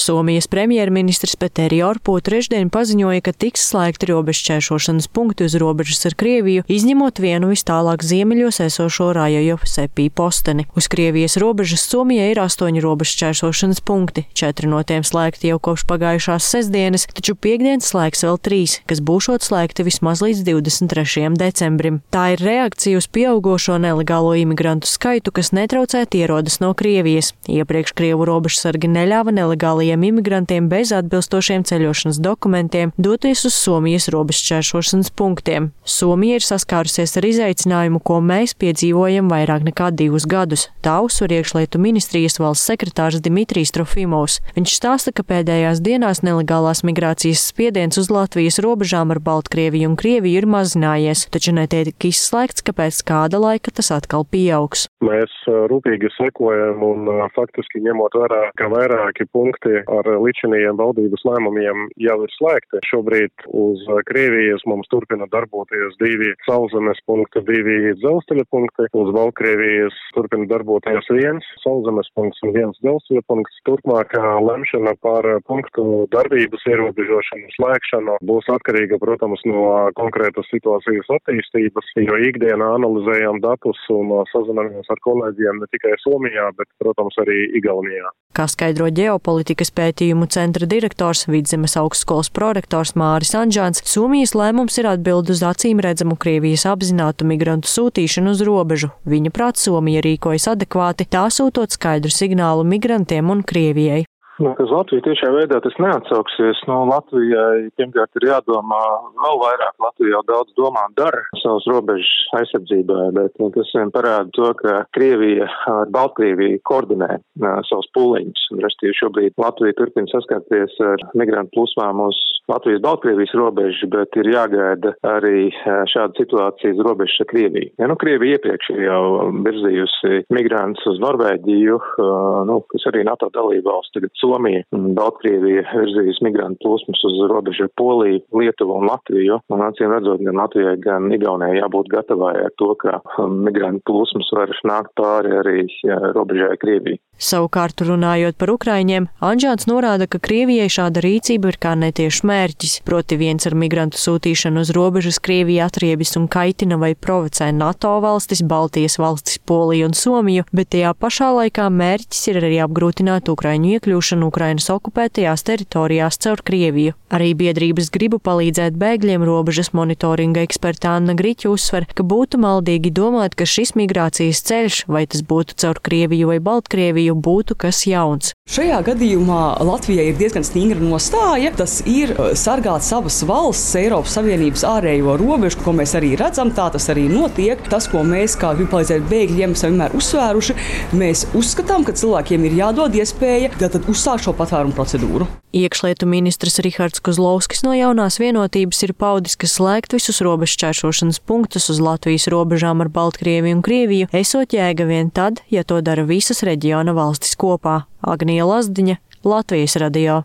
Somijas premjerministrs Peteri Orpū trešdien paziņoja, ka tiks slēgti robežšķēršošanas punkti uz robežas ar Krieviju, izņemot vienu vis tālāk ziemeļos esošo Rajojo sepī posteni. Uz Krievijas robežas Somijai ir astoņi robežšķēršošanas punkti, četri no tiem slēgti jau kopš pagājušās sestdienas, taču piekdienas slēgs vēl trīs, kas būšot slēgti vismaz līdz 23. decembrim. Tā ir reakcija uz pieaugošo nelegālo imigrantu skaitu, kas netraucēti ierodas no Krievijas. Iepriekš Krievu robežsargi neļāva nelegāli nelegāliem imigrantiem bez atbilstošiem ceļošanas dokumentiem doties uz Somijas robežšķēršošanas punktiem. Somija ir saskārusies ar izaicinājumu, ko mēs piedzīvojam vairāk nekā divus gadus. Tā uzsver iekšlietu ministrijas valsts sekretārs Dimitrijs Trofimovs. Viņš stāsta, ka pēdējās dienās nelegālās migrācijas spiediens uz Latvijas robežām ar Baltkrieviju un Krieviju ir mazinājies, taču netiek izslēgts, ka pēc kāda laika tas atkal pieaugs. Mēs rūpīgi sekojam un faktiski ņemot vērā, ka vairāki punkti punkti ar līdzinījiem valdības lēmumiem jau ir slēgti. Šobrīd uz Krievijas mums turpina darboties divi sauszemes punkti, divi dzelzceļa punkti. Uz Baltkrievijas turpina darboties viens sauszemes punkts un viens dzelzceļa punkts. Turpmākā lemšana par punktu darbības ierobežošanu, slēgšanu būs atkarīga, protams, no konkrētas situācijas attīstības, jo ikdienā analizējam datus un sazināmies ar kolēģiem ne tikai Somijā, bet, protams, arī Igaunijā. Kā skaidro ģeopolitika politikas pētījumu centra direktors, Vidzemes augstskolas prorektors Māris Anžāns, Somijas lēmums ir atbild uz acīm redzamu Krievijas apzinātu migrantu sūtīšanu uz robežu. Viņa prāt Somija rīkojas adekvāti, tā sūtot skaidru signālu migrantiem un Krievijai. Nu, uz Latviju tiešā veidā tas neatsauksies. Nu, Latvijai pirmkārt ir jādomā vēl vairāk. Latvija jau daudz domā un dara savas robežas aizsardzībai, bet nu, tas vien parāda to, ka Krievija ar Baltkrieviju koordinē uh, savus pūliņus. Restīvi šobrīd Latvija turpina saskarties ar migrantu plūsmām uz Latvijas-Baltkrievijas robežu, bet ir jāgaida arī šāda situācija uz robežas ar Krieviju. Ja, nu, Krievija iepriekš ir jau virzījusi migrantus uz Norvēģiju, uh, nu, kas arī NATO dalībvalsts tagad Somija Baltkrievija virzīs migrantu plūsmas uz robežu ar Poliju, Lietuvu un Latviju. Un acīm redzot, gan Latvijai, gan Igaunijai jābūt gatavai ar to, ka um, migrantu plūsmas var nākt pāri arī robežai Krievijai. Savukārt, runājot par Ukraiņiem, Anžāns norāda, ka Krievijai šāda rīcība ir kā netieši mērķis, proti viens ar migrantu sūtīšanu uz robežas Krievija atriebis un kaitina vai provocē NATO valstis, Baltijas valstis, Poliju un Somiju, bet tajā pašā laikā mērķis ir arī apgrūtināt Ukraiņu iekļūšanu Ukrainas okupētajās teritorijās caur Krieviju. Arī biedrības gribu palīdzēt bēgļiem robežas monitoringa eksperta Anna Griķa uzsver, ka būtu maldīgi domāt, ka šis migrācijas ceļš, vai tas būtu caur Krieviju vai Baltkrieviju, būtu kas jauns. Šajā gadījumā Latvijai ir diezgan stingra nostāja. Tas ir uh, sargāt savas valsts, Eiropas Savienības ārējo robežu, ko mēs arī redzam. Tā tas arī notiek. Tas, ko mēs kā gribam palīdzēt bēgļiem, esam vienmēr uzsvēruši. Mēs uzskatām, ka cilvēkiem ir jādod iespēja uzsākt šo patvērumu procedūru. Iekšlietu ministrs Rihards Kozlovskis no jaunās vienotības ir paudis, ka slēgt visus robežu čēršošanas punktus uz Latvijas robežām ar Baltkrieviju un Krieviju esot jēga vien tad, ja to dara visas reģiona valstis kopā. Agnija Lazdiņa, Latvijas radio.